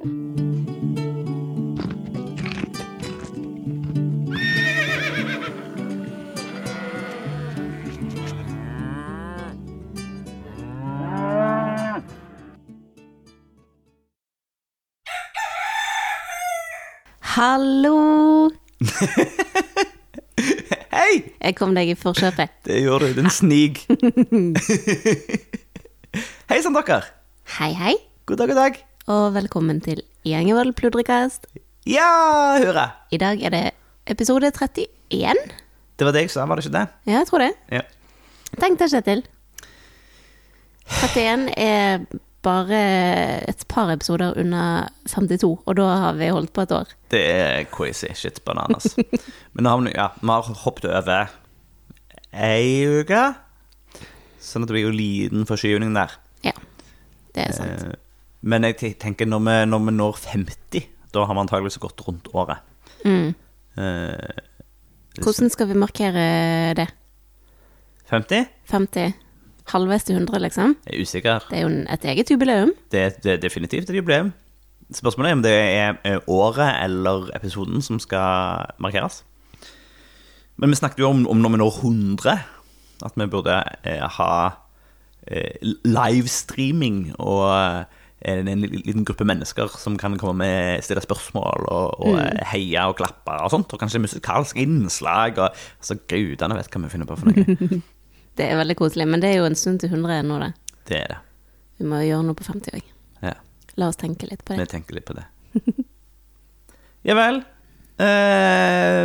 Hallo! Hei! Jeg kom deg i forkjøpet. Det gjør du, din snig. Hei sann, dere. Hei, hei, God dag, god dag. Og velkommen til Gjengevold pludrekast. Ja, hurra. I dag er det episode 31. Det var det jeg sa, var det ikke det? Ja, jeg tror det. Ja. Tenk deg, Kjetil. 31 er bare et par episoder unna 52, og da har vi holdt på et år. Det er crazy shit bananas. Men nå har vi, ja, vi har hoppet over ei uke, sånn at det blir jo liten forskyvning der. Ja, det er sant. Eh, Men jeg tenker når vi, når vi når 50, da har vi antakeligvis gått rundt året. Mm. Eh, Hvordan skal vi markere det? 50? 50? Halvveis til 100, liksom? Jeg er usikker. Det er jo et eget jubileum. Det, det er definitivt et jubileum. Spørsmålet er om det er eh, året eller episoden som skal markeres. Men vi snakket jo om, om når vi når 100, at vi burde eh, ha eh, livestreaming og en, en liten gruppe mennesker som kan komme med stille spørsmål og, og mm. heie og klappe og sånt. Og kanskje musikalske innslag. Og, altså, Gudene vet hva vi finner på for noe. Det er veldig koselig, men det er jo en stund til 100 nå, det. Det er det. Vi må gjøre noe på 50 òg. Ja. La oss tenke litt på det. Vi tenker litt på det. ja vel. Eh,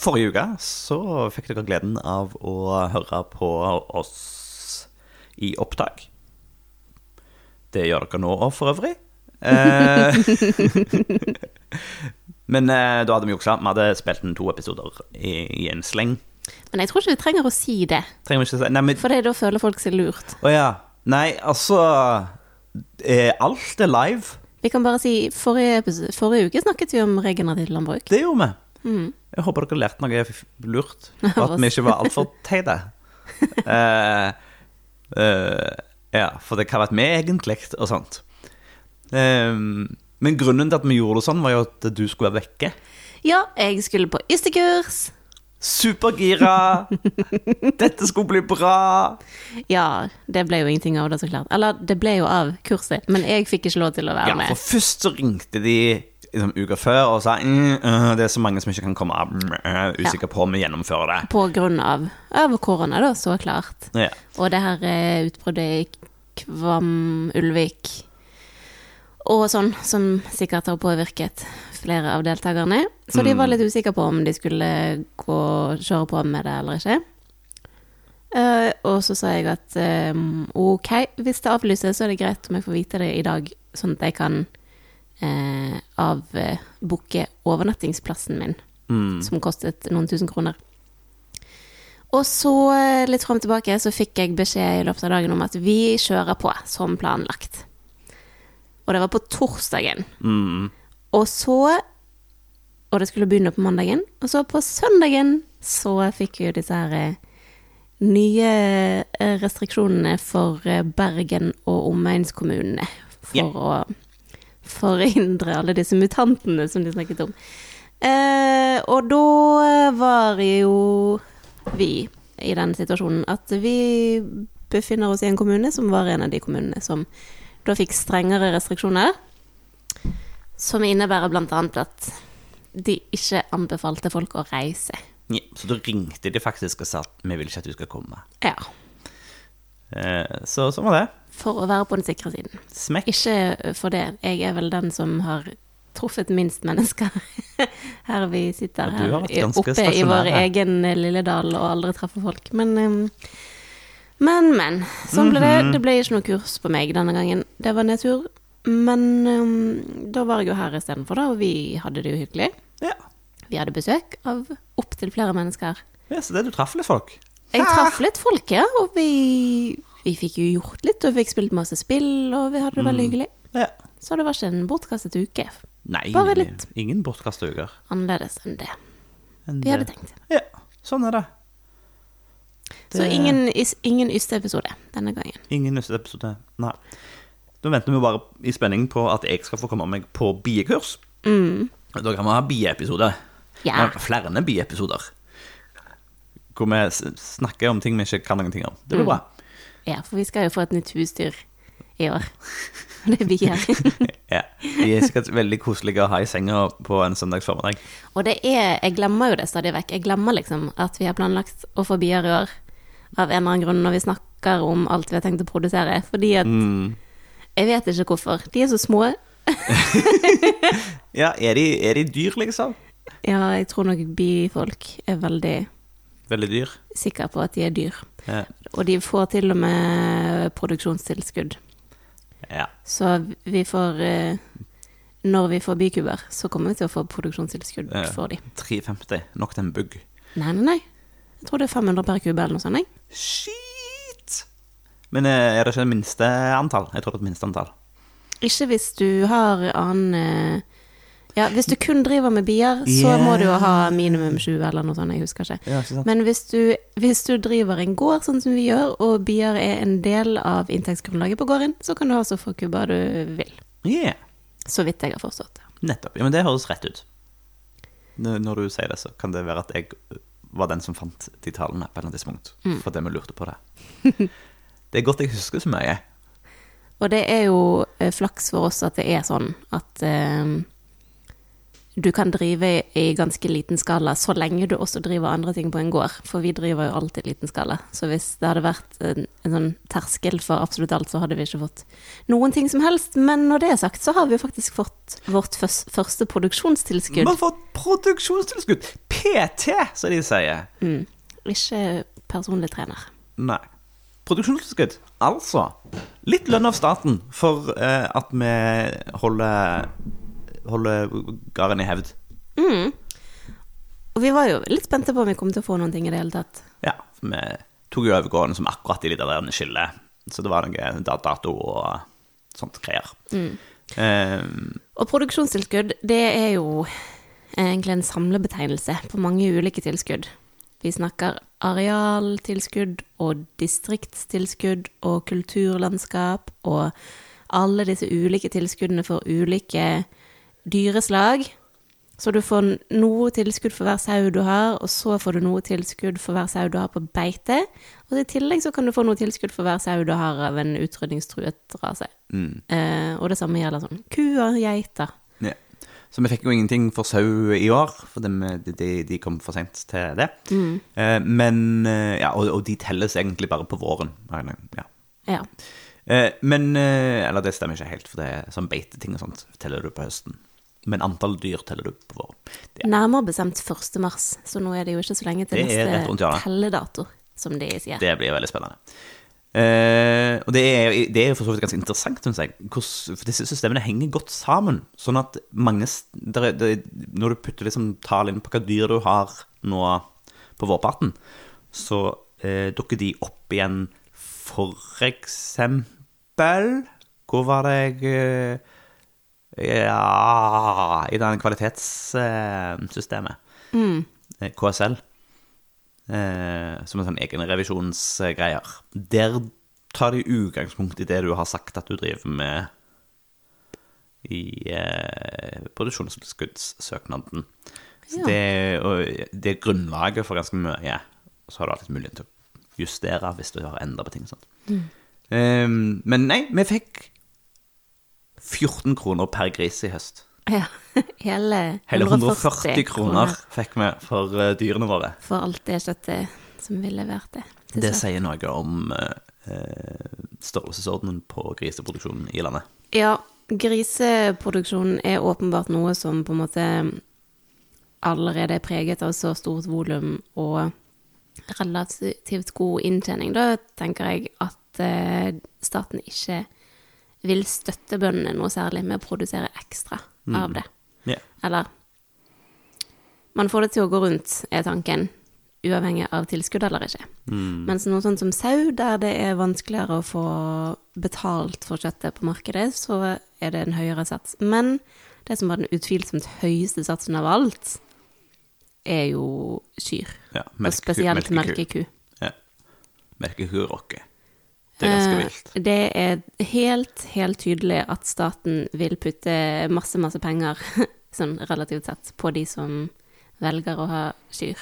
forrige uke så fikk dere gleden av å høre på oss i opptak. Det gjør dere nå òg, for øvrig. Eh, men eh, da hadde vi juksa. Vi hadde spilt inn to episoder i, i en sleng. Men jeg tror ikke vi trenger å si det, Trenger vi ikke å si Nei, men for det, da føler folk seg lurt. Å ja. Nei, altså eh, Alt er live. Vi kan bare si forrige, forrige uke snakket vi om regenerativt landbruk. Det gjorde vi. Mm. Jeg håper dere lærte noe lurt, og at vi ikke var altfor teite. uh, eh, ja, for det hva vet vi egentlig, og sånt. Um, men grunnen til at vi gjorde det sånn, var jo at du skulle være vekke. Ja, jeg skulle på ystekurs. Supergira! Dette skulle bli bra! Ja, det ble jo ingenting av det, så klart. Eller, det ble jo av kurset, men jeg fikk ikke lov til å være Ja, med. for først så ringte de liksom, uka før og sa mm, uh, det er så mange som ikke kan komme. Mm, øh, usikker på om vi gjennomfører det. På grunn av, av korona, da, så klart. Ja. Og det her eh, utbruddet i Kvam, Ulvik og sånn, som sikkert har påvirket flere av deltakerne. Så de var litt usikre på om de skulle gå og kjøre på med det eller ikke. Uh, og så sa jeg at eh, ok, hvis det avlyses, så er det greit om jeg får vite det i dag, sånn at jeg kan uh, avbooke overnattingsplassen min, som kostet noen tusen kroner. Og så, eh, litt fram tilbake, så fikk jeg beskjed i løpet av dagen om at vi kjører på som planlagt. Og det var på torsdagen. Mm. Og så Og det skulle begynne på mandagen. Og så på søndagen så fikk vi jo disse her eh, nye eh, restriksjonene for Bergen og omegnskommunene. For yeah. å forhindre alle disse mutantene som de snakket om. Eh, og da var jo vi i den situasjonen at vi befinner oss i en kommune som var en av de kommunene som da fikk strengere restriksjoner. Som innebærer annet at de ikke anbefalte folk å reise. Ja, så da ringte de faktisk og sa at vi vil ikke at du skal komme. Ja. Eh, så sånn var det. For å være på den sikre siden. Smekk. Ikke for det. Jeg er vel den som har truffet minst mennesker her vi sitter her oppe i vår egen lille dal og aldri treffer folk. Men, men, men. Sånn ble det. Mhm. Det ble ikke noe kurs på meg denne gangen. Det var nedtur. Men da var jeg jo her istedenfor, da, og vi hadde det jo hyggelig. Ja. Vi hadde besøk av opptil flere mennesker. ja, så det du traff litt folk. Jeg traff litt folk, ja, og vi, vi fikk jo gjort litt, og vi fikk spilt masse spill, og vi hadde det Mm. veldig hyggelig. Ja. Så det var ikke en bortkastet uke. Nei, Bare litt. ingen bortkasta uker. Annerledes enn det enn vi hadde det. tenkt. Ja, sånn er det. Så Det- ingen, is- ingen ysteepisode denne gangen. Ingen neste episode. Nei. Da venter vi bare i spenning på at jeg skal få komme meg på biekurs. Mm. Da kan vi ha bieepisode. Ja. Ja, Flere bieepisoder. Hvor vi s- snakker om ting vi ikke kan noen ting om. Det blir bra. ja, for vi skal jo få et nytt husdyr i år. Det er her. Ja. De er sikkert veldig koselige å ha i senga på en søndags formiddag. Og det er Jeg glemmer jo det stadig vekk. Jeg glemmer liksom at vi har planlagt å få bier i år. Av en eller annen grunn når vi snakker om alt vi har tenkt å produsere. Fordi at Mm. Jeg vet ikke hvorfor. De er så små. Ja, er de, er de dyr, liksom? Ja, jeg tror nok bifolk er veldig Veldig dyr. sikre på at de er dyr. Ja. Og de får til og med produksjonstilskudd. Ja. Så vi får eh, Når vi får bikuber, så kommer vi til å få produksjonstilskudd for de. 350. Nok til en bugg. Nei, nei, nei. Jeg tror det er 500 per kube eller noe sånt. Jeg. Shit! Men eh, er det ikke det minste antall? Jeg tror det er et minste antall. Ikke hvis du har annen eh, Ja, hvis du kun driver med bier, så må du jo ha minimum 20 eller noe sånt, jeg husker ikke. Ja, ikke? Men hvis du, hvis du driver en gård sånn som vi gjør, og bier er en del av inntektsgrunnlaget på gården, så kan du ha så få kubber du vil. Yeah. Så vidt jeg har forstått det. Nettopp. Ja, men det høres rett ut. Når du sier det, så kan det være at jeg var den som fant de tallene på et eller annet tidspunkt. For det vi lurte på det. det er godt jeg husker så mye. Og det er jo eh, flaks for oss at det er sånn at eh, du kan drive i, ganske liten skala så lenge du også driver andre ting på en gård. For vi driver jo alltid i liten skala. Så hvis det hadde vært en, en sånn terskel for absolutt alt, så hadde vi ikke fått noen ting som helst. Men når det er sagt, så har vi jo faktisk fått vårt første første Vi har fått produksjonstilskudd! PT, som de sier. Mm. Ikke personlig trener. Nei. Produksjonstilskudd. Altså litt lønn av staten for eh, at vi holder, holder gården i hevd. Mm. Og vi var jo litt spente på om vi kom til å få noen ting i det hele tatt. Ja, for vi tok jo over gården som akkurat i det der skillet. Så det var noe dato og sånt greier. Eh, Og produksjonstilskudd, det er jo egentlig en samlebetegnelse på mange ulike tilskudd. Vi snakker arealtilskudd og distriktstilskudd og kulturlandskap og alle disse ulike tilskuddene for ulike dyreslag. Så du får noe tilskudd for hver sau du har, og så får du noe tilskudd for hver sau du har på beite. Og i tillegg så kan du få noe tilskudd for hver sau du har av en utrydningstruet rase. Eh, og det samme gjelder sånn kuer, geiter. ja. Så vi fikk jo ingenting for sau i år, for de, de, de kom for sent til det. Eh, men eh, Ja, og, og de telles egentlig bare på våren. Ja. Ja. Eh, men eh, Eller det stemmer ikke helt, for det er sånn beiteting og sånt teller du på høsten. Men antall dyr teller du på våren. Nærmere bestemt 1. mars, så nå er det jo ikke så lenge til neste telledato, som de sier. det blir veldig spennende. Eh, og det er, det er jo for så vidt ganske interessant, syns jeg. Hvordan, for disse systemene henger godt sammen. Sånn at mange der, er- der, Når du putter liksom tall inn på hva dyr du har nå på vårparten, så eh, dukker de opp igjen for eksempel Hvor var det jeg eh, Ja I den kvalitetssystemet. Mm. KSL. Eh, som en sånn egenrevisjonsgreier. Der tar de utgangspunkt i det du har sagt at du driver med i eh, produksjonstilskuddssøknaden. Så Ja. det, det er grunnlaget for ganske mye. Og så har du alltid mulighet til å justere hvis du har endret på ting. og Sånt. Um, men nei, vi fikk 14 kroner per gris i høst. Ja. Hele, Hele 140 kroner fikk vi for eh, dyrene våre. For alt det kjøttet som ville vært det. Det salg. sier noe om eh, størrelsesordenen på griseproduksjonen i landet. Ja, griseproduksjonen er åpenbart noe som på en måte allerede er preget av så stort volum og relativt god inntjening. Da tenker jeg at eh, staten ikke vil støtte bøndene noe særlig med å produsere ekstra av det. Yeah. Eller Man får det til å gå rundt, er tanken, uavhengig av tilskudd eller ikke. Mens noe sånt som sau, der det er vanskeligere å få betalt for kjøttet på markedet, så er det en høyere sats. Men det som var den utvilsomt høyeste satsen av alt, er jo kyr. Ja, Og spesielt melkeku. Ja. Melkeku rocker. Det er ganske Eh, vilt. Det er helt, helt tydelig at staten vil putte masse, masse penger, sånn relativt sett, på de som velger å ha kyr.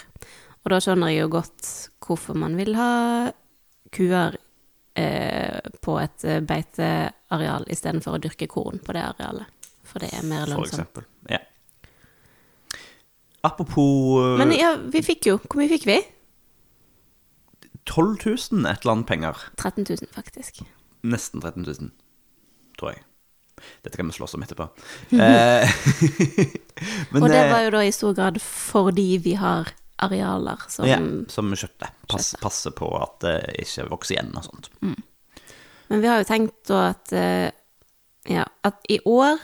Og da skjønner jeg jo godt hvorfor man vil ha kuer eh, på et eh, beiteareal istedenfor å dyrke korn på det arealet. For det er mer For eksempel. Ja. Apropos eh, Men ja, vi fikk jo Hvor mye fikk vi? 12 000 et eller annet penger. 13 000, faktisk. Nesten 13 000, tror jeg. Dette kan vi slåss om etterpå. Eh, men Og det var jo da i stor grad fordi vi har arealer som ja, som kjøttet. Pass, Kjøttet. passer på at det ikke vokser igjen og sånt. Men vi har jo tenkt da at eh, Ja, at i år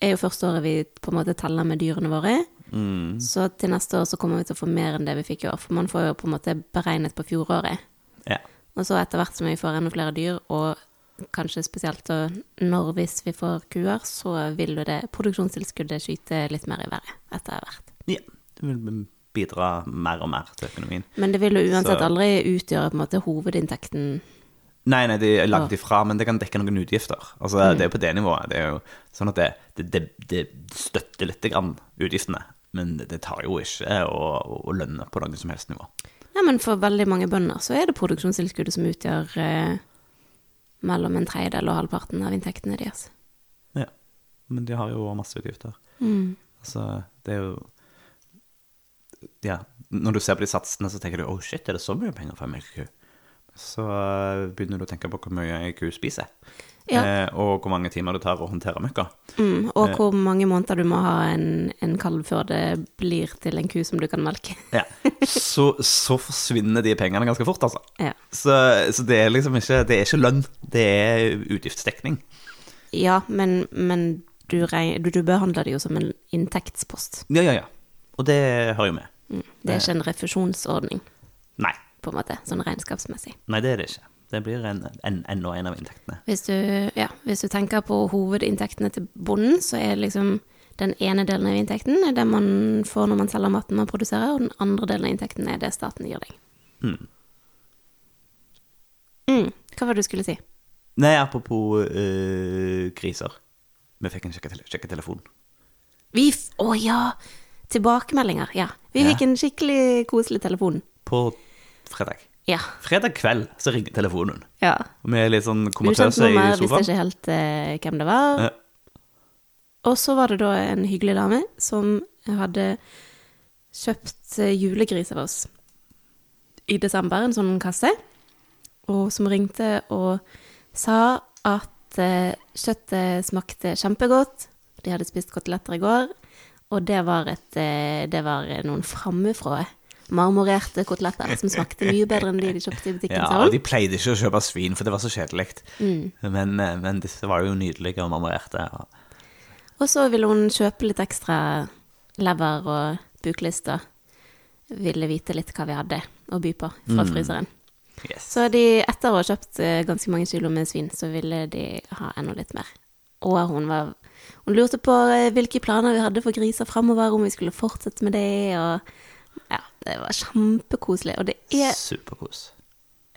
er jo første året vi på en måte teller med dyrene våre. Mm. Så til neste år så kommer vi til å få mer enn det vi fikk i år. For man får jo på en måte beregnet på fjoråret. Ja. Og så etter hvert som vi får enda flere dyr, og kanskje spesielt når hvis vi får kuer, så vil jo det produksjonstilskuddet skyte litt mer i været etter hvert. ja. Det vil bidra mer og mer til økonomien. Men det vil jo uansett Så- aldri utgjøre på en måte hovedinntekten. Nei, nei, det er langt ifra, men det kan dekke noen utgifter. Altså, Det er jo på det nivået. Det er jo sånn at det, det, det, det støtter litt grann utgiftene, men det, tar jo ikke å, å lønne på noe som helst nivå. Nei, men for veldig mange bønder så er det produksjonstilskuddet som utgjør eh, mellom en tredjedel og halvparten av inntektene deres. Ja. Men de har jo masse utgifter. Mm. Altså, det er jo Ja, når du ser på de satsene, så tenker du oh shit, er det så mye penger for en melkeku? Så eh, begynner du å tenke på hvor mye ei ku spiser, Ja. eh, og hvor mange timer det tar å håndtere møkka. Mm, og hvor mange måneder du må ha en, en kalv før det blir til en ku som du kan melke. Ja. Så, så forsvinner de pengene ganske fort, altså. Ja, Så, så det er liksom ikke, det er ikke lønn, det er utgiftsdekning. ja men, men du, du, du behandler det jo som en inntektspost. Ja, ja, ja. Og det hører jo med. Mm. Det er ikke en refusjonsordning, Nei. på en måte, sånn regnskapsmessig. Nei, det er det ikke. Det blir en, en, enda en av inntektene. Hvis du, ja, hvis du tenker på hovedinntektene til bonden, så er liksom den ene delen av inntekten er det man får når man selger maten man produserer, og den andre delen av inntekten er det staten gir deg. Mm. Mm. Hva var det du skulle si? Nei, apropos øh, griser. Vi fikk en sjekketele sjekketelefon. Vi f Å ja! Tilbakemeldinger. Ja. Vi Ja. fikk en skikkelig koselig telefon. På fredag. Ja. Fredag kveld så ringer telefonen. ja. Og vi er litt sånn komatøse i nummer, visste ikke helt eh, hvem det var. Ja. Og så var det da en hyggelig dame som hadde kjøpt eh, julegris av oss i desember, en sånn kasse, og som ringte og sa at eh, kjøttet smakte kjempegodt. De hadde spist koteletter i går, og det var, et, eh, det var noen framifrå marmorerte koteletter som smakte mye bedre enn de de kjøpte i butikken. Ja, og de pleide ikke å kjøpe svin, for det var så kjedelig. Mm. Men, eh, men disse var jo nydelige og marmorerte. og- så ville hun kjøpe litt ekstra lever og buklister. Ville vite litt hva vi hadde å by på fra fryseren. Yes. Så de, etter å ha kjøpt eh, ganske mange kilo med svin, så ville de ha enda litt mer. Og hun var Hun lurte på eh, hvilke planer vi hadde for griser framover, om vi skulle fortsette med det, og det var kjempekoselig. Og det er Superkos.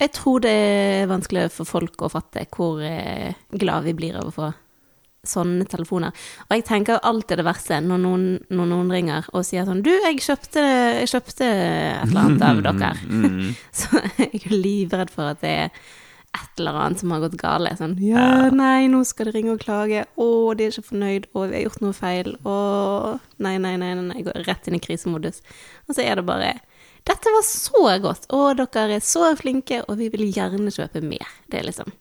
Jeg tror det er vanskelig for folk å fatte hvor eh, glad vi blir av å få sånne telefoner. Og jeg tenker alltid det verste når noen, når noen ringer og sier sånn Du, jeg kjøpte, jeg kjøpte et eller annet av dere. Mm. Så jeg er livredd for at det er et eller annet som har gått galt. Sånn Ja, nei, nå skal de ringe og klage. Å, de er ikke fornøyd. Å, vi har gjort noe feil. Å, nei, nei, nei, nei. Jeg går rett inn i krisemodus. Og så er det bare Dette var så godt, og dere er så flinke, og vi vil gjerne kjøpe mer. Det er liksom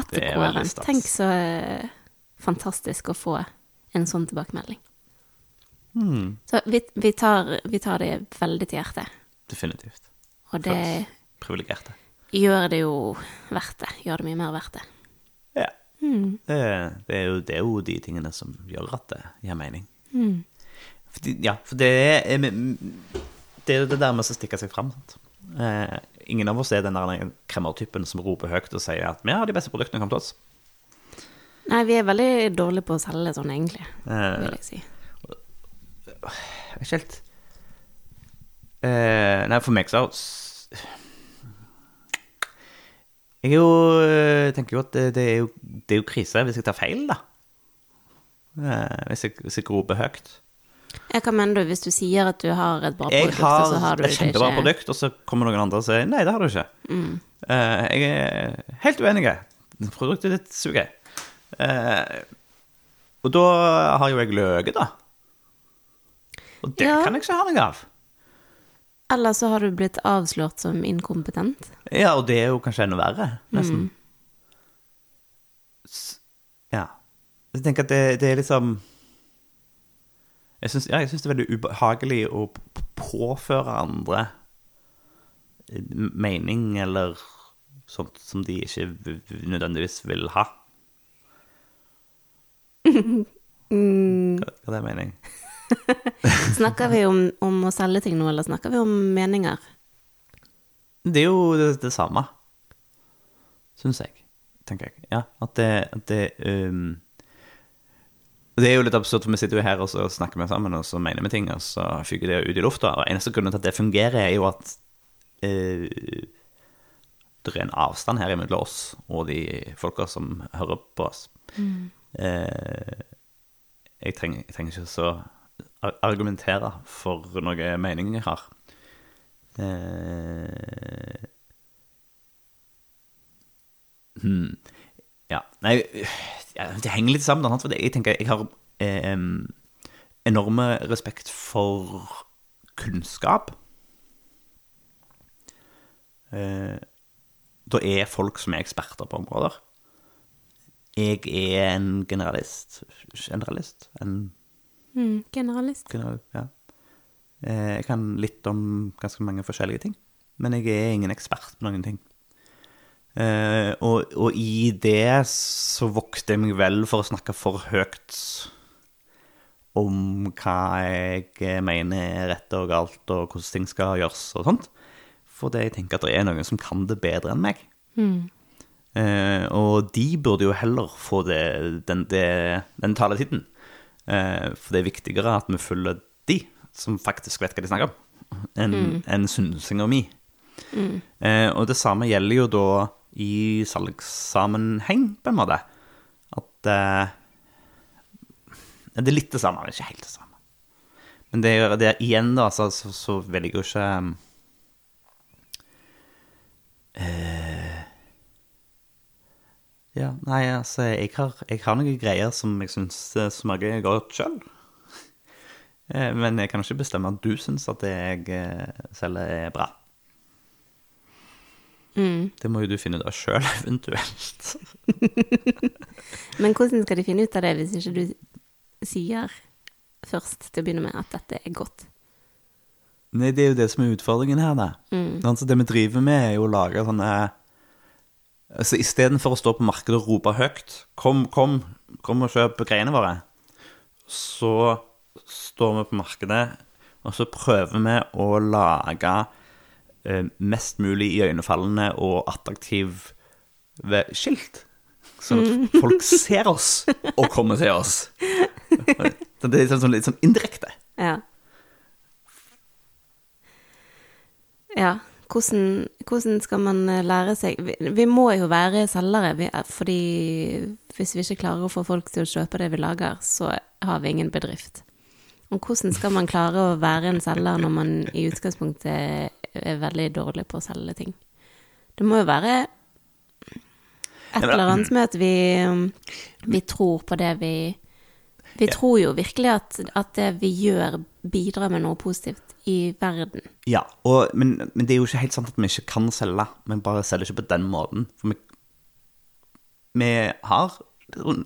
At Det går an. Tenk så eh, fantastisk å få en sånn tilbakemelding. Mm. Så vi, vi, tar, vi tar det veldig til hjertet. Definitivt. Og det Privilegerte. Gjør det jo verdt det. Gjør det mye mer verdt det. Ja. Mm. Det, det, er jo, det er jo de tingene som gjør at det gir mening. Mm. Fordi, ja, for det er Det er det der med å stikke seg fram. Eh, ingen av oss er den der kremmertypen som roper høyt og sier at vi har de beste produktene, kom til oss. Nei, vi er veldig dårlige på å selge sånn, egentlig, Eh, vil jeg si. vet ikke helt eh, Nei, for meg så Jeg jo, eh, tenker jo at det, det, er jo, det er jo krise hvis jeg tar feil, da. Eh, Hvis jeg, hvis jeg roper høyt. Ja, hva mener du hvis du sier at du har et bra Jeg produkt, har og så har du det ikke? et det kjempebra ikke? produkt, og så kommer noen andre og sier nei, det har du ikke. Eh, jeg er helt uenig. Produktet ditt suger. Uh, og da har jo jeg løyet, da. Og det Ja. kan jeg ikke ha noe av. Eller så har du blitt avslørt som inkompetent. Ja, og det er jo kanskje enda verre, nesten. Mm. ja. Jeg tenker at det, det er liksom Jeg syns ja, det er veldig ubehagelig å påføre andre mening eller sånt som de ikke nødvendigvis vil ha. Hva, hva det mener jeg? Snakker vi om, om å selge ting nå, eller snakker vi om meninger? Det er jo det, det samme, syns jeg. Tenker jeg. Ja, at det, at det um, Det er jo litt absurd, for vi sitter jo her og så snakker vi sammen og så mener vi ting, og så fyker det ut i lufta. Og eneste grunnen til at det fungerer, er jo at eh, det er en avstand her mellom oss og de folka som hører på oss. Eh, jeg, trenger, jeg trenger ikke så argumentere for noe mening jeg har. Eh, hmm. Ja, nei Det henger litt sammen. For jeg tenker jeg har eh, enorme respekt for kunnskap. Eh, da er folk som er eksperter på områder. Jeg er en generalist. Generalist? En Mm, generalist. General, ja. Eh, Jeg kan litt om ganske mange forskjellige ting, men jeg er ingen ekspert på noen ting. Eh, og, og i det så vokter jeg meg vel for å snakke for høyt om hva jeg mener er rett og galt, og hvordan ting skal gjøres og sånt. Fordi jeg tenker at det er noen som kan det bedre enn meg. Eh, og de burde jo heller få det, den, det, den taletiden. Eh, for det er viktigere at vi følger de som faktisk vet hva de snakker om, enn enn synsinga mi. Eh, og det samme gjelder jo da i salgssammenheng, på en måte. At eh, Det er litt det samme, men ikke helt det samme. Men det, er- det er igjen, da, så, så, så velger jo ikke eh, Ja, nei, altså, jeg har, jeg har noen greier som jeg syns smaker godt sjøl. Men jeg kan ikke bestemme at du syns at det jeg eh, selger, er bra. Det må jo du finne ut av sjøl, eventuelt. Men hvordan skal de finne ut av det hvis ikke du sier først til å begynne med at dette er godt? Nei, det er jo det som er utfordringen her, da. Altså, det vi driver med, er jo å lage sånne Altså, Istedenfor å stå på markedet og rope høyt 'Kom, kom, kom og kjøp greiene våre', så står vi på markedet, og så prøver vi å lage eh, mest mulig iøynefallende og attraktiv skilt. Sånn at folk ser oss og kommer til oss. Så det er sånn, sånn, litt sånn indirekte. Ja. Ja. Hvordan, hvordan skal man eh, lære seg vi, vi må jo være selgere, vi, fordi hvis vi ikke klarer å få folk til å kjøpe det vi lager, så har vi ingen bedrift. Og hvordan skal man klare å være en selger når man i utgangspunktet er veldig dårlig på å selge ting? Det må jo være et eller annet med at vi, vi tror på det vi Vi tror jo virkelig at, at det vi gjør, bidrar med noe positivt i verden. Ja, og, men, men det er jo ikke helt sant at vi ikke kan selge. Vi bare selger ikke på den måten. For vi, vi har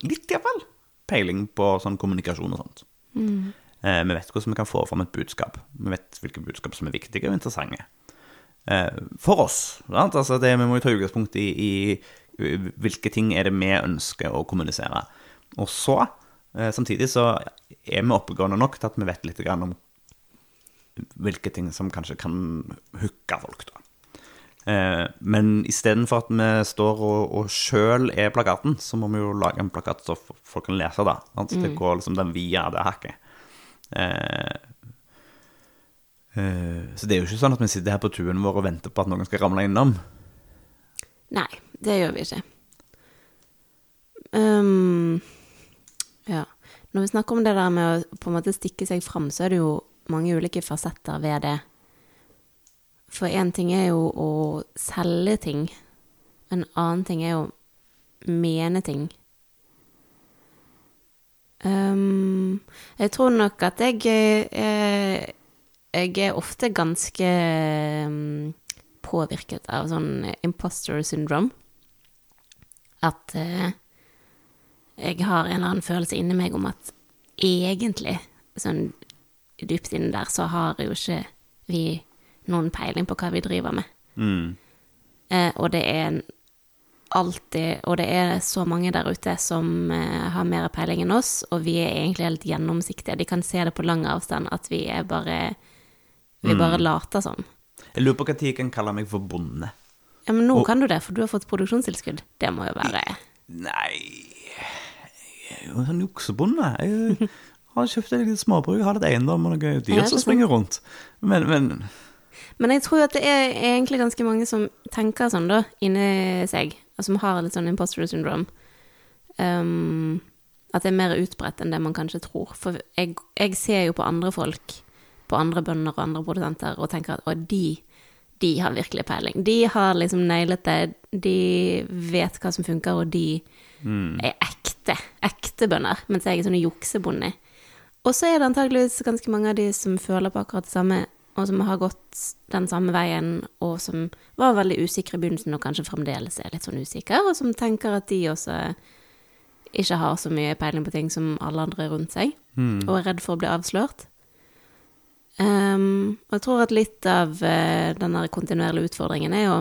litt iallfall peiling på sånn kommunikasjon og sånt. Eh, vi vet hvordan vi kan få fram et budskap. Vi vet hvilke budskap som er viktige og interessante. Eh, for oss. Altså det, vi må jo ta utgangspunkt i, i hvilke ting er det vi ønsker å kommunisere. Og så, samtidig så er vi oppegående nok til at vi vet litt grann om hvilke ting som kanskje kan hooke folk, da. Eh, men istedenfor at vi står og, og sjøl er plakaten, så må vi jo lage en plakat så folk kan lese, da. Altså, Så det går liksom den via det hakket. Eh, eh, så det er jo ikke sånn at vi sitter her på tuen vår og venter på at noen skal ramle innom. Nei, Det gjør vi ikke. Um, ja. Når vi snakker om det der med å på en måte stikke seg fram, så er det jo mange ulike fasetter ved det. For én ting er jo å selge ting. En annen ting er å mene ting. Um, jeg tror nok at jeg er Jeg er ofte ganske um, påvirket av sånn imposter syndrome. At uh, jeg har en eller annen følelse inni meg om at egentlig, sånn dypt inne der, så har jo ikke vi noen peiling på hva vi driver med. Mm. Eh, og det er alltid Og det er så mange der ute som eh, har mer peiling enn oss, og vi er egentlig helt gjennomsiktige. De kan se det på lang avstand at vi er bare Vi bare later som. Jeg lurer på når jeg kan kalle meg for bonde. Ja, men nå Og- kan du det, for du har fått produksjonstilskudd. Det må jo være Nei Jeg er jo en sånn juksebonde. Jeg har kjøpt et lite småbruk, har litt eiendom og noen dyr som springer rundt. Men, men Men jeg tror at det er egentlig ganske mange som tenker sånn, da, inni seg, og som har litt sånn imposter syndrome. Um, at det er mer utbredt enn det man kanskje tror. For jeg, jeg ser jo på andre folk, på andre bønder og andre produsenter, og tenker at å, de, de har virkelig peiling. De har liksom nailet det. De vet hva som funker, og de er ekte. Ekte bønder. Mens jeg er sånn juksebonde. Og så er det antageligvis ganske mange av de som føler på akkurat det samme, og som har gått den samme veien, og som var veldig usikre i begynnelsen, og kanskje fremdeles er litt sånn usikre, og som tenker at de også ikke har så mye peiling på ting som alle andre rundt seg, og er redd for å bli avslørt. Um, og jeg tror at litt av uh, den kontinuerlige utfordringen er jo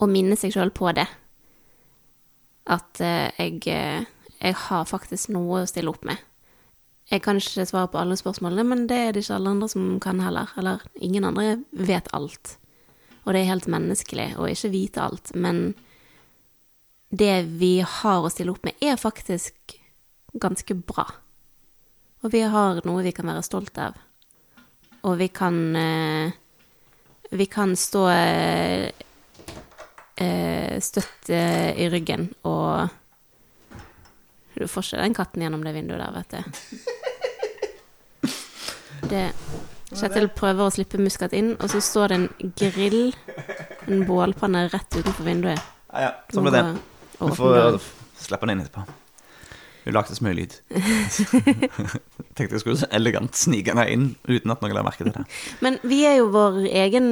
å minne seg sjøl på det. At eh, jeg, eh, jeg har faktisk noe å stille opp med. Jeg kan ikke svare på alle spørsmålene, men det er det ikke alle andre som kan heller. Eller ingen andre vet alt. Og det er helt menneskelig å ikke vite alt. Men det vi har å stille opp med, er faktisk ganske bra. Og vi har noe vi kan være stolt av. Og vi kan eh, Vi kan stå støtt eh, i ryggen og Du får ikke den katten gjennom det vinduet der, vet du. Det Kjetil prøver å slippe Muskat inn, og så står det en grill, en bålpanne, rett utenfor vinduet. Ja, ja, sånn ble det. Vi får slippe den inn etterpå. Hun lagde så mye lyd. Tenkte jeg skulle så elegant snike henne inn uten at noen la merke til det. Men vi er jo vår egen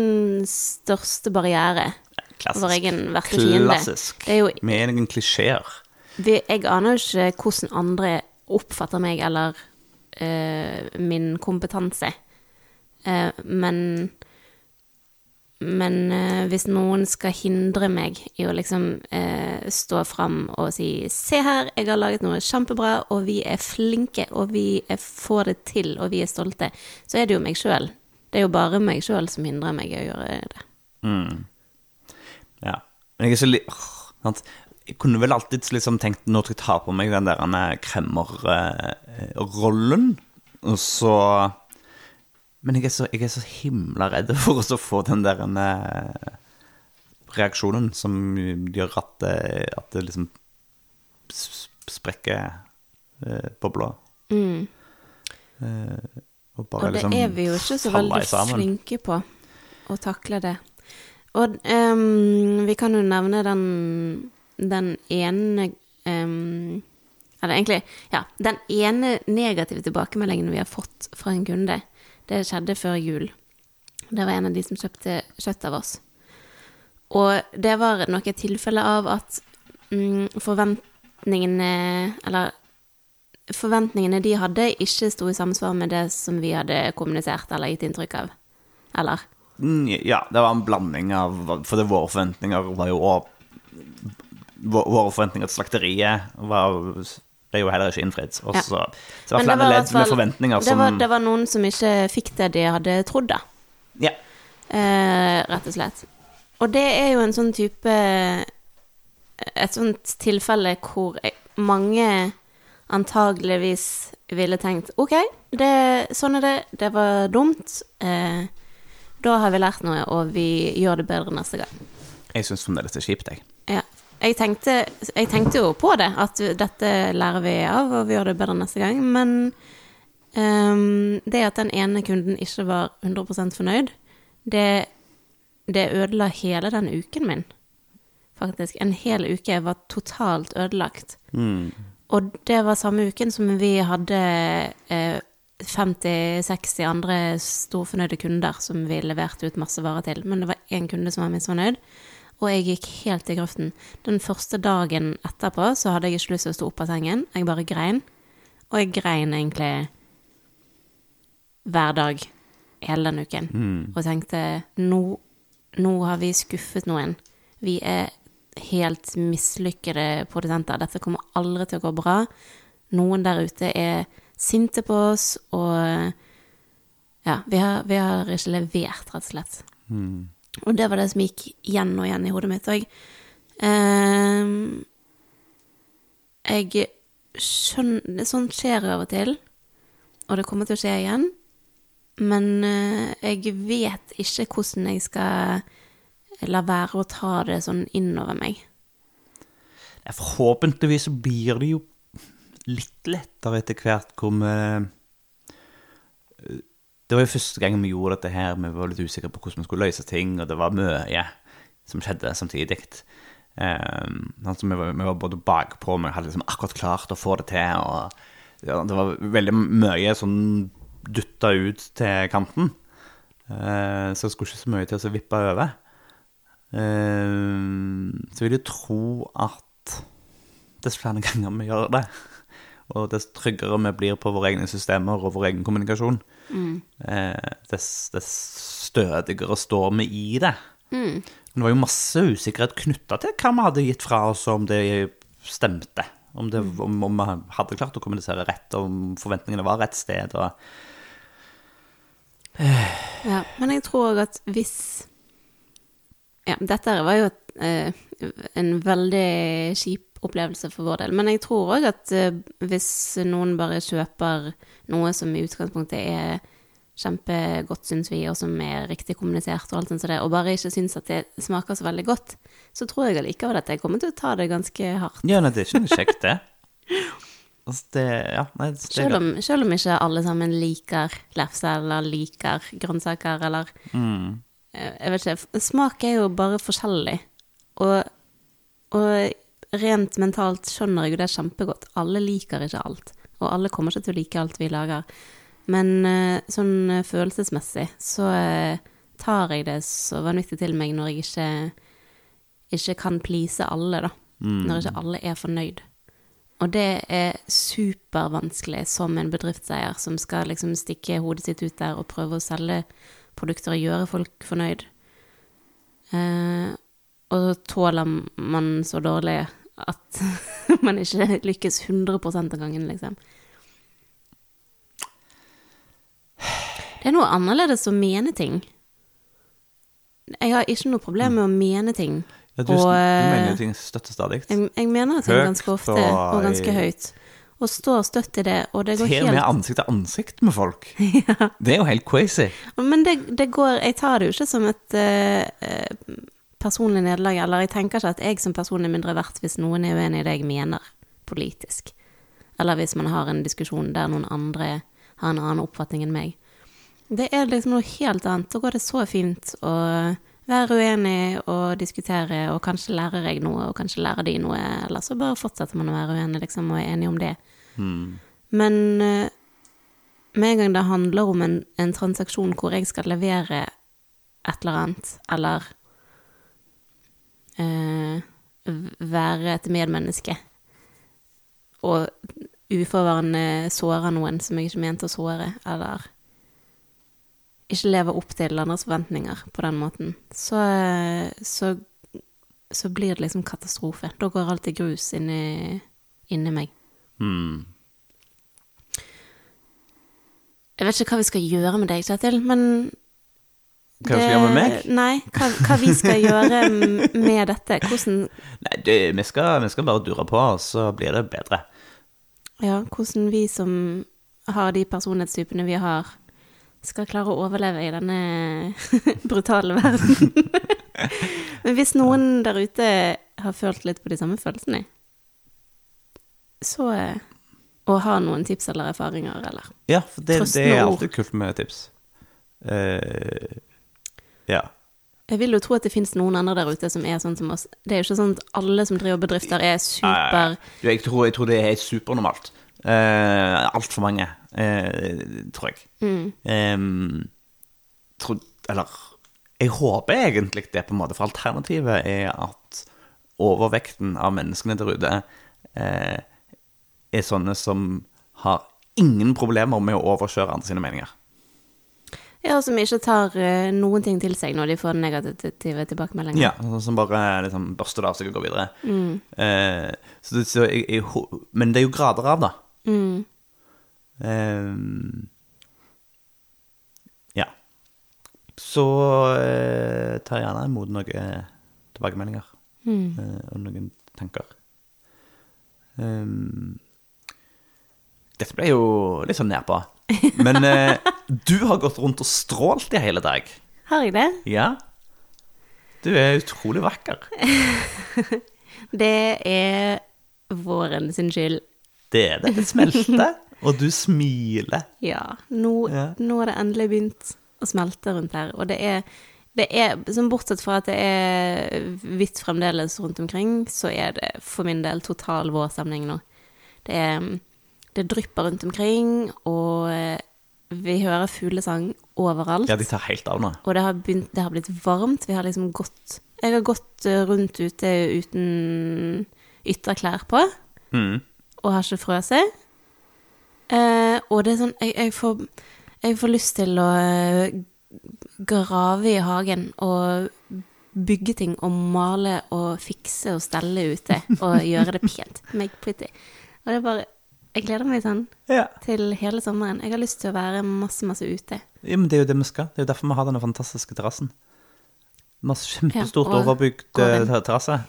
største barriere. Klassisk. Vår egen verste fiende. Klassisk. Det jo Med egen klisjeer. Jeg aner jo ikke hvordan andre oppfatter meg eller uh, min kompetanse. uh, men men uh, hvis noen skal hindre meg i å liksom stå fram og si 'Se her, jeg har laget noe kjempebra, og vi er flinke, og vi er, får det til, og vi er stolte', så er det jo meg sjøl. Det er jo bare meg sjøl som hindrer meg i å gjøre det. Ja. Men jeg er så åh, sant? Jeg kunne vel alltid liksom tenkt Nå skal jeg ta på meg den der kremmerrollen, og så Men jeg er, så, jeg er så himla redd for å få den der eh, reaksjonen som gjør at det, at det liksom sprekker eh, bobla. Mm. Eh, og Og det liksom er vi jo ikke så veldig flinke på å takle det. Og um, vi kan jo nevne den, den ene um, Eller egentlig, ja. Den ene negative tilbakemeldingen vi har fått fra en kunde, det skjedde før jul. Det var en av de som kjøpte kjøtt av oss. Og det var nok et tilfelle av at mm, forventningene Eller forventningene de hadde, ikke sto i samsvar med det som vi hadde kommunisert eller gitt inntrykk av. Eller? Ja, det var en blanding av For det våre forventninger var jo òg Våre forventninger til slakteriet var, ble jo heller ikke innfridd. Ja. så, så det var flere ledd med forventninger som det var, det var noen som ikke fikk det de hadde trodd, da. Ja. Eh, rett og slett. Og det er jo en sånn type Et sånt tilfelle hvor mange antageligvis ville tenkt OK, det, sånn er det, det var dumt. Eh, da har vi lært noe, og vi gjør det bedre neste gang. Jeg syns fremdeles det er kjipt, jeg. Ja. Jeg tenkte, jeg tenkte jo på det, at dette lærer vi av, og vi gjør det bedre neste gang. Men um, det at den ene kunden ikke var 100 fornøyd, det, det ødela hele den uken min. Faktisk. En hel uke var totalt ødelagt. Og det var samme uken som vi hadde eh, 50-60 andre storfornøyde kunder som vi leverte ut masse varer til. Men det var én kunde som var misfornøyd, og jeg gikk helt i grøften. Den første dagen etterpå så hadde jeg ikke lyst til å stå opp av sengen. Jeg bare grein. Og jeg grein egentlig hver dag hele den uken. Og tenkte nå, nå har vi skuffet noen. Vi er helt mislykkede produsenter. Dette kommer aldri til å gå bra. Noen der ute er sinte på oss, og ja, vi har, vi har ikke levert, rett og slett. Og det var det som gikk igjen og igjen i hodet mitt. òg. ehm, jeg skjønner Sånt skjer av og til, og det kommer til å skje igjen. Men eh, jeg vet ikke hvordan jeg skal la være å ta det sånn innover meg. Forhåpentligvis blir det jo litt lettere etter hvert hvor vi Det var jo første gang vi gjorde dette her, vi var litt usikre på hvordan vi skulle løse ting, og det var mye som skjedde samtidig. Um, altså, vi, var, vi var både bakpå, vi hadde liksom akkurat klart å få det til, og ja, det var veldig mye sånn dytta ut til kanten. Uh, så det skulle ikke så mye til å vippe over. Uh, så vil jeg tro at dess flere ganger vi gjør det, og dess tryggere vi blir på våre egne systemer og vår egen kommunikasjon, eh, dess, dess stødigere står vi i det. Men det var jo masse usikkerhet knytta til hva vi hadde gitt fra oss, om det stemte. Om, det, om, om vi hadde klart å kommunisere rett, om forventningene var rett sted. Og, Ja, men jeg tror òg at hvis Ja, dette var jo eh, en veldig kjip opplevelse for vår del, men jeg tror òg at eh, hvis noen bare kjøper noe som i utgangspunktet er kjempegodt, syns vi, og som er riktig kommunisert, og alt sånt som det, og bare ikke syns at det smaker så veldig godt, så tror jeg allikevel at jeg kommer til å ta det ganske hardt. ja, nei, det er ikke noe kjekt, det. Altså, det ja, nei, det, Selv om, selv om ikke alle sammen liker lefse eller liker grønnsaker eller Mm. eh, Jeg vet ikke. Smak er jo bare forskjellig. Og, og rent mentalt skjønner jeg jo det kjempegodt. Alle liker ikke alt. Og alle kommer ikke til å like alt vi lager. Men eh, sånn eh, følelsesmessig så eh, tar jeg det så vanvittig til meg når jeg ikke, ikke kan please alle, da. Når ikke alle er fornøyd. Og det er supervanskelig som en bedriftseier som skal liksom stikke hodet sitt ut der og prøve å selge produkter og gjøre folk fornøyd. Eh, og så tåler man så dårlig at man ikke lykkes 100 av gangen, liksom. Det er noe annerledes å mene ting. Jeg har ikke noe problem med å mene ting. Ja, du, Og, du eh, mener ting støtter stadig. Jeg, jeg mener ting Høyt ganske ofte, og og ganske høyt. Og står støtt i det, og det går helt Til og med ansikt til ansikt med folk. Det er jo helt crazy. Men det, det går Jeg tar det jo ikke som et uh, personlig nederlag, eller jeg tenker ikke at jeg som person er mindre verdt hvis noen er uenig i det jeg mener politisk. Eller hvis man har en diskusjon der noen andre har en annen oppfatning enn meg. Det er liksom noe helt annet. Da går det så fint å være uenig og diskutere, og kanskje lærer jeg noe, og kanskje lærer de noe, eller så bare fortsetter man å være uenig, liksom, og er enig om det. Men eh, med en gang det handler om en, en transaksjon hvor jeg skal levere et eller annet, eller være et medmenneske, og uforvarende såre noen som jeg ikke mente å såre, eller ikke leve opp til andres forventninger på den måten, så, eh, så, så blir det liksom katastrofe. Da går alt i grus inni, inni meg. Mm. Jeg vet ikke hva vi skal gjøre med deg, Kjetil, men Hva skal vi gjøre med meg? Nei, hva, hva vi skal gjøre med dette. Hvordan, Nei, det, vi, skal, vi skal bare dure på, og så blir det bedre. ja, hvordan vi som har de personlighetstypene vi har, skal klare å overleve i denne brutale verden. Men hvis noen der ute har følt litt på de samme følelsene, så eh, Og har noen tips eller erfaringer, eller Ja, for det, det er alltid kult med tips. Eh, ja. Jeg vil jo tro at det fins noen andre der ute som er sånn som oss. Det er jo ikke sånn at alle som driver bedrifter, er super jeg, tror, jeg tror det er supernormalt. Uh, Altfor mange, uh, tror jeg. Mm. Um, tro, eller jeg håper egentlig det, på en måte, for alternativet er at overvekten av menneskene der ute uh, er sånne som har ingen problemer med å overkjøre andre sine meninger. Ja, som ikke tar uh, noen ting til seg når de får negative tilbakemeldinger. Ja, sånn som bare liksom børster det av seg og går videre. Eh, så så jeg, jeg, men det er jo grader av, da. Eh, ja. Så eh, tar jeg gjerne imot noen tilbakemeldinger eh, og noen tanker. Eh, dette ble jo litt sånn nedpå. Men eh, du har gått rundt og strålt i hele dag. Har jeg det? Ja. Du er utrolig vakker. Det er våren sin skyld. Det er det. Det smelter, og du smiler. Ja, nå, Ja. nå har det endelig begynt å smelte rundt her. Og det er, det er som Bortsett fra at det er hvitt fremdeles rundt omkring, så er det for min del total vårstemning nå. Det, det drypper rundt omkring, og vi hører fuglesang overalt. Ja, de tar helt av nå. Og det har, begynt, det har blitt varmt. Vi har liksom gått Jeg har gått eh, rundt ute uten ytterklær på, Mm. og har ikke frøset. Eh, og det er sånn jeg, jeg, får, jeg får lyst til å eh, grave i hagen og bygge ting og male og fikse og stelle ute og gjøre det pent. Make pretty. Og det er bare Jeg gleder meg sånn Ja. til hele sommeren. Jeg har lyst til å være masse, masse ute. ja, men det er jo det vi skal. Det er jo derfor vi har denne fantastiske terrassen. Masse kjempestort Ja, og overbygd terrasse. eh, terrasse.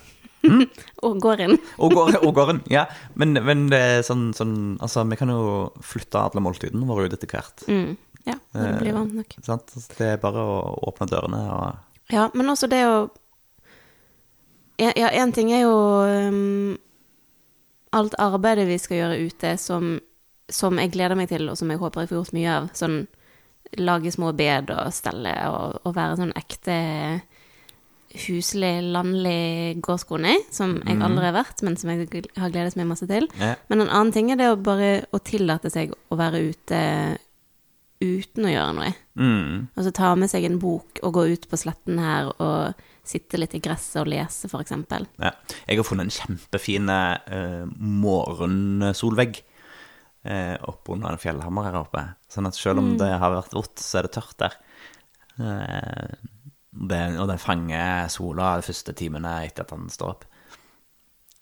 Og går inn. Og går- og gården. Ja, men, men det sånn, sånn Altså, vi kan jo flytte alle måltidene våre ut etter hvert. Mm. Ja, når det blir varmt nok. Sant? Så Det er bare å åpne dørene og Ja, men også det å Ja, ja, en ting er jo um, alt arbeidet vi skal gjøre ute, som, som jeg gleder meg til, og som jeg håper jeg får gjort mye av. Sånn lage små bed og stelle, og, og være sånn ekte huslig, landlig gårdskone, som jeg aldri har vært, men som jeg har gledet meg masse til. Ja. Men en annen ting er det å bare å tillate seg å være ute uten å gjøre noe. Mm. Altså ta med seg en bok og gå ut på sletten her og sitte litt i gresset og lese, eksempel. Ja. Jeg har funnet en kjempefin uh, morgensolvegg uh, oppunder en fjellhammer her oppe. Sånn at selv om det har vært vått, så er det tørt der. Uh, det, og den fanger sola de første timene etter at den står opp.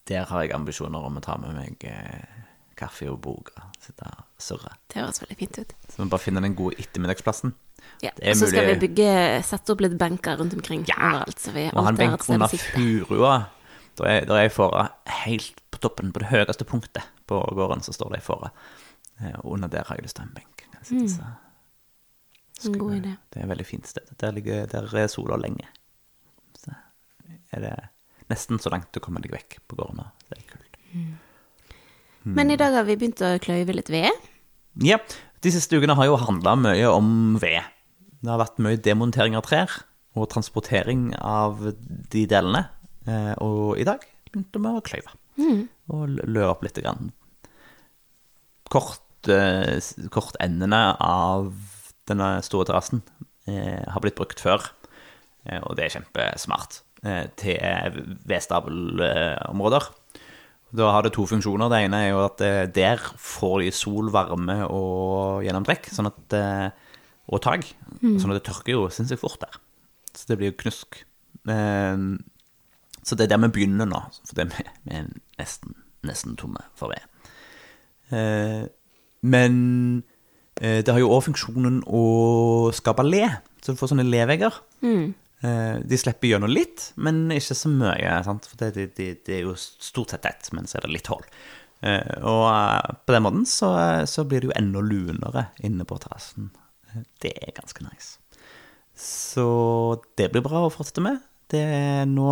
Der har jeg ambisjoner om å ta med meg uh, kaffe og bok og sitte og surre. Det høres veldig fint ut. Så vi bare finner den gode ettermiddagsplassen. Ja. Det er Og så skal vi bygge, sette opp litt benker rundt omkring Ja. overalt. Så vi Og ha en benk under furua. Da er, da er fåra helt på toppen, på det høyeste punktet på gården, så står det ei fåre. Eh, Og under der har jeg lyst til å ha en benk. Mm. En god idé. Det er et veldig fint sted. Der, ligger, der er sola lenge. Så er det nesten så langt du kommer deg vekk på gården. Det er kult. Men i dag har vi begynt å kløyve litt ved. Ja, de siste ukene har jo handla mye om ved. Det har vært mye demontering av trær og transportering av de delene. Eh, Og i dag begynte vi å kløyve. Og l- lø opp litt. Grann. Kort, eh, kortendene av denne store terrassen eh, har blitt brukt før, og det er kjempesmart, til vedstabelområder. Da har det to funksjoner. Det ene er jo at der får de sol, varme og gjennomtrekk, sånn at, og tak. Sånn at det tørker jo sinnssykt fort der. Så det blir jo knusk. Eh, Så det er der vi begynner nå, for det er vi er nesten, nesten tomme for ved. Eh, Men eh, det har jo òg funksjonen å skape le, så du får sånne levegger. Mm. De slipper gjennom litt, men ikke så mye. Sant? For det, det, det, er jo stort sett tett, men så er det litt hull. Og eh, på den måten så, så blir det jo enda lunere inne på terrassen. Det er ganske nice. Så det blir bra å fortsette med. det er nå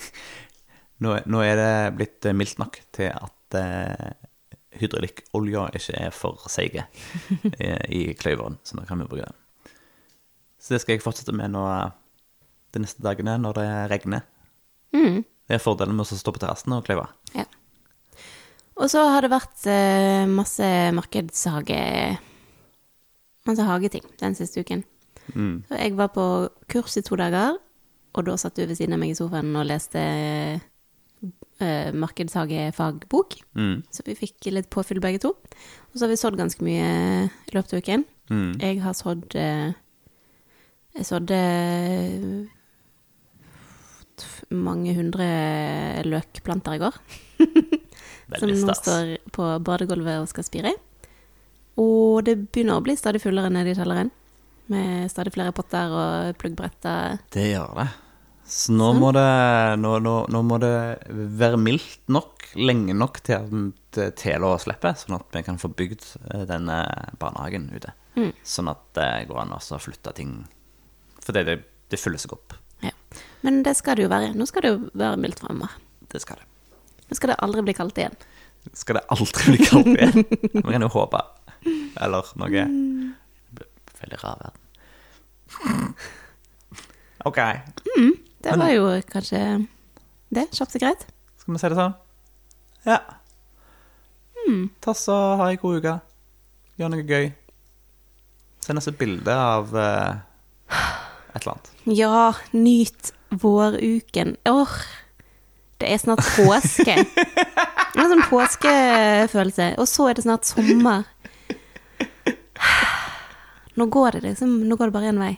nå, nå er det blitt mildt nok til at eh, hydraulikkolja ikke er for seige i, i kløyveren, så nå kan vi bruke den. Så det skal jeg fortsette med nå de neste dagene når det regner. Mm. Det er fordelen med å stå på terrassen og kløyve. Ja. Og så har det vært eh, masse markedshage... Masse hageting den siste uken. Mm. Så jeg var på kurs i to dager, og da satt du ved siden av meg i sofaen og leste uh, markedshagefagbok. Mm. Så vi fikk litt påfyll begge to. Og så har vi sådd ganske mye i løpet av uken. Mm. Jeg har sådd uh, Jeg sådde mange hundre løkplanter i går. som nå står på badegulvet og skal spire. Og det begynner å bli stadig fullere nede i kjelleren. Med stadig flere potter og pluggbretter. Det gjør det. Så nå Sånn. må det, nå, nå, nå må det være mildt nok, lenge nok til at tela slipper, sånn at vi kan få bygd eh, denne barnehagen ute. Mm. Sånn at det går an å flytte ting, for det, det, fyller seg opp. Ja. Men det skal det jo være. Nå skal det jo være mildt fremover. Det skal det. Nå skal det aldri bli kaldt igjen. Skal det aldri bli kaldt igjen? Vi kan jo håpe. Eller noe. Veldig rar verden. Ok, Det var jo kanskje det. Kjapt og greit. skal vi si det sånn? Ja. Ta så ha ei god uke. Gjør noe gøy. Send oss et bilde av uh, et eller annet. Ja, nyt våruken. Åh, det er snart påske. Det er en sånn påskefølelse. Og så er det snart sommer. Nå går det liksom Nå går det bare én vei.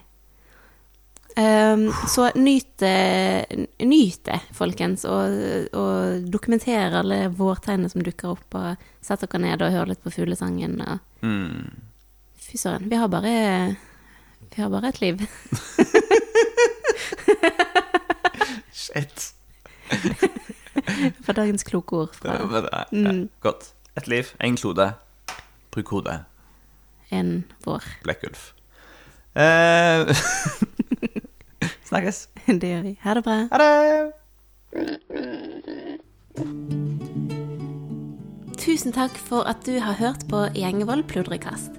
Um, så nyt det, folkens, og, og dokumenter alle vårtegnene som dukker opp, og sett dere ned og hør litt på fuglesangen. Og, Mm. fy søren, vi har bare Vi har bare et liv. Shit. For dagens kloke ord fra. Mm. Godt. Et liv, én klode. Bruk hodet. En vår. Blekkulf. Eh, snakkes. Det gjør vi. Ha det bra. Ha det! Tusen takk for at du har hørt på Gjengevold pludrekast.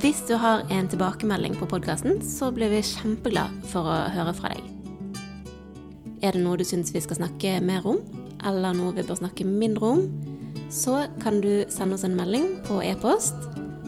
Hvis du har en tilbakemelding på podkasten, så blir vi kjempeglad for å høre fra deg. Er det noe du syns vi skal snakke mer om, eller noe vi bør snakke mindre om, så kan du sende oss en melding på e-post